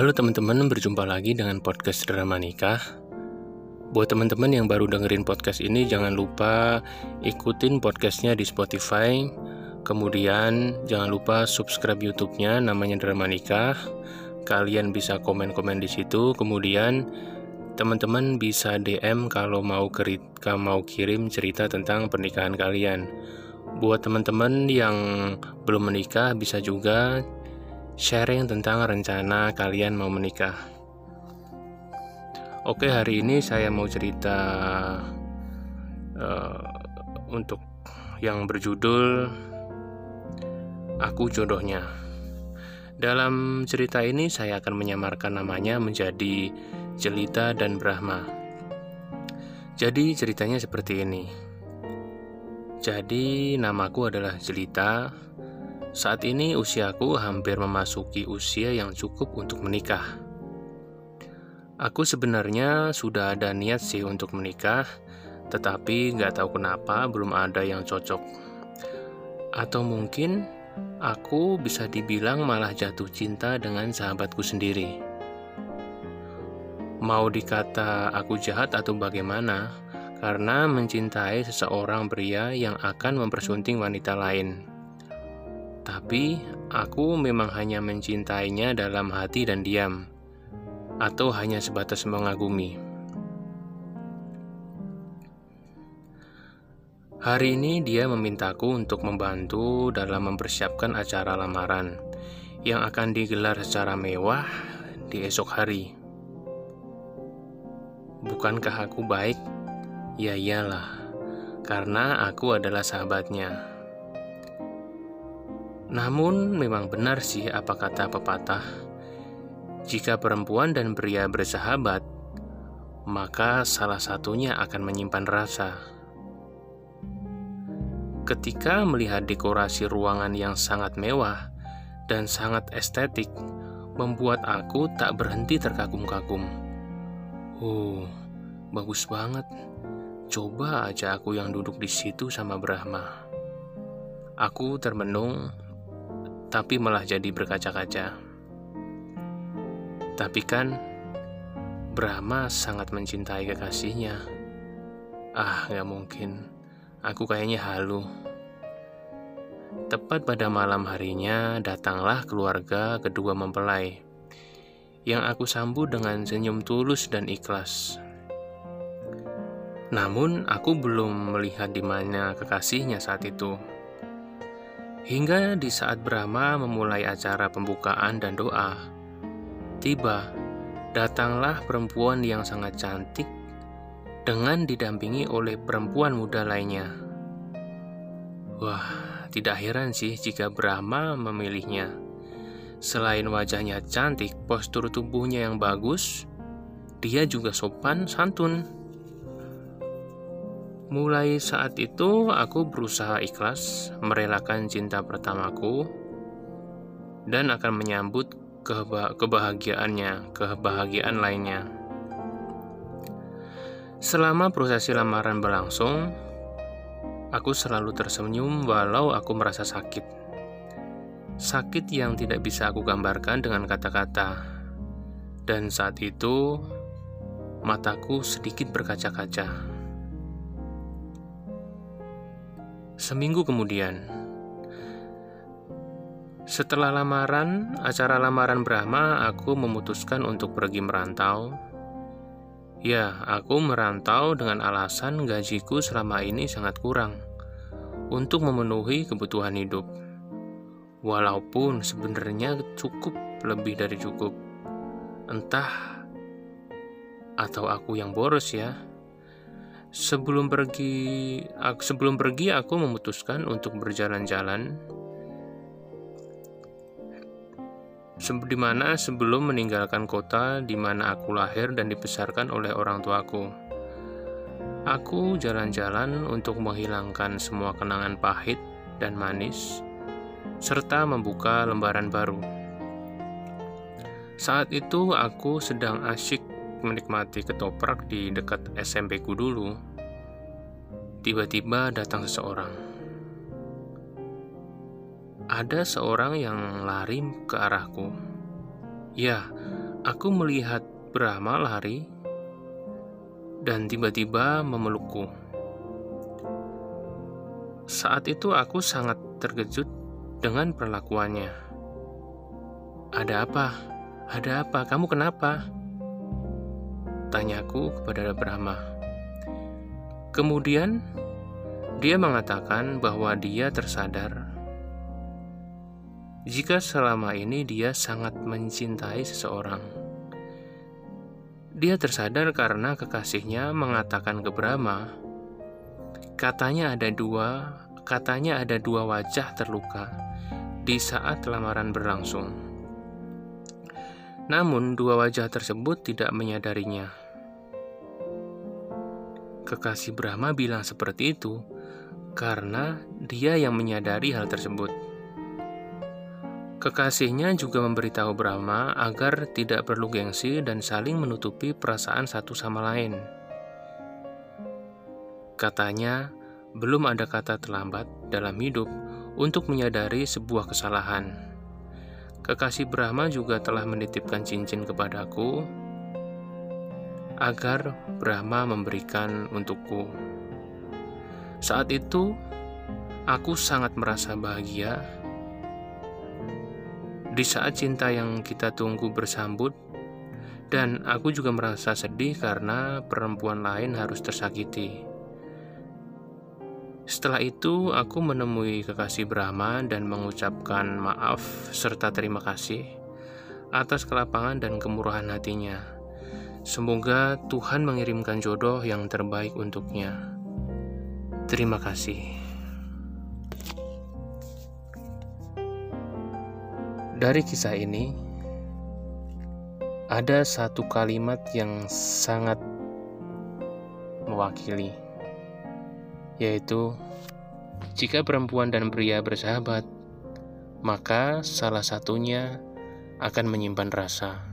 Halo teman-teman, berjumpa lagi dengan podcast Drama Nikah. Buat teman-teman yang baru dengerin podcast ini, jangan lupa ikutin podcastnya di Spotify. Kemudian jangan lupa subscribe YouTube-nya, namanya Drama Nikah. Kalian bisa komen-komen di situ. Kemudian teman-teman bisa DM kalau mau kerita, mau kirim cerita tentang pernikahan kalian. Buat teman-teman yang belum menikah, bisa juga sharing tentang rencana kalian mau menikah. Oke, hari ini saya mau cerita uh, untuk yang berjudul Aku Jodohnya. Dalam cerita ini saya akan menyamarkan namanya menjadi Jelita dan Brahma. Jadi ceritanya seperti ini. Jadi namaku adalah Jelita, saat ini usiaku hampir memasuki usia yang cukup untuk menikah. Aku sebenarnya sudah ada niat sih untuk menikah, tetapi nggak tahu kenapa belum ada yang cocok. Atau mungkin aku bisa dibilang malah jatuh cinta dengan sahabatku sendiri. Mau dikata aku jahat atau bagaimana, karena mencintai seseorang pria yang akan mempersunting wanita lain. Tapi aku memang hanya mencintainya dalam hati dan diam, atau hanya sebatas mengagumi. Hari ini dia memintaku untuk membantu dalam mempersiapkan acara lamaran yang akan digelar secara mewah di esok hari. Bukankah aku baik? Ya iyalah, karena aku adalah sahabatnya. Namun memang benar sih apa kata pepatah. Jika perempuan dan pria bersahabat, maka salah satunya akan menyimpan rasa. Ketika melihat dekorasi ruangan yang sangat mewah dan sangat estetik, membuat aku tak berhenti terkagum-kagum. Oh, bagus banget. Coba aja aku yang duduk di situ sama Brahma. Aku termenung tapi malah jadi berkaca-kaca. Tapi kan, Brahma sangat mencintai kekasihnya. Ah, gak mungkin. Aku kayaknya halu. Tepat pada malam harinya, datanglah keluarga kedua mempelai. Yang aku sambut dengan senyum tulus dan ikhlas. Namun, aku belum melihat di mana kekasihnya saat itu. Hingga di saat Brahma memulai acara pembukaan dan doa, tiba datanglah perempuan yang sangat cantik dengan didampingi oleh perempuan muda lainnya. Wah, tidak heran sih jika Brahma memilihnya. Selain wajahnya cantik, postur tubuhnya yang bagus, dia juga sopan santun. Mulai saat itu, aku berusaha ikhlas merelakan cinta pertamaku dan akan menyambut kebahagiaannya, kebahagiaan lainnya. Selama prosesi lamaran berlangsung, aku selalu tersenyum walau aku merasa sakit. Sakit yang tidak bisa aku gambarkan dengan kata-kata. Dan saat itu, mataku sedikit berkaca-kaca. Seminggu kemudian, setelah lamaran, acara lamaran Brahma, aku memutuskan untuk pergi merantau. Ya, aku merantau dengan alasan gajiku selama ini sangat kurang untuk memenuhi kebutuhan hidup. Walaupun sebenarnya cukup lebih dari cukup. Entah atau aku yang boros ya. Sebelum pergi, sebelum pergi aku memutuskan untuk berjalan-jalan. Di mana sebelum meninggalkan kota di mana aku lahir dan dibesarkan oleh orang tuaku. Aku jalan-jalan untuk menghilangkan semua kenangan pahit dan manis, serta membuka lembaran baru. Saat itu aku sedang asyik menikmati ketoprak di dekat SMP ku dulu, tiba-tiba datang seseorang. Ada seorang yang lari ke arahku. Ya, Aku melihat Brahma lari dan tiba-tiba memelukku. Saat itu aku sangat terkejut dengan perlakuannya. Ada apa? Ada apa? Kamu kenapa? Tanyaku kepada Brahma. Kemudian dia mengatakan bahwa dia tersadar jika selama ini dia sangat mencintai seseorang. Dia tersadar karena kekasihnya mengatakan ke Brahma, katanya ada dua, katanya ada dua wajah terluka di saat lamaran berlangsung. Namun dua wajah tersebut tidak menyadarinya. Kekasih Brahma bilang seperti itu karena dia yang menyadari hal tersebut. Kekasihnya juga memberitahu Brahma agar tidak perlu gengsi dan saling menutupi perasaan satu sama lain. Katanya, belum ada kata terlambat dalam hidup untuk menyadari sebuah kesalahan. Kekasih Brahma juga telah menitipkan cincin kepadaku agar Brahma memberikan untukku. Saat itu, aku sangat merasa bahagia di saat cinta yang kita tunggu bersambut, dan aku juga merasa sedih karena perempuan lain harus tersakiti. Setelah itu, aku menemui kekasih Brahma dan mengucapkan maaf serta terima kasih atas kelapangan dan kemurahan hatinya. Semoga Tuhan mengirimkan jodoh yang terbaik untuknya. Terima kasih. Dari kisah ini, ada satu kalimat yang sangat mewakili, yaitu: "Jika perempuan dan pria bersahabat, maka salah satunya akan menyimpan rasa."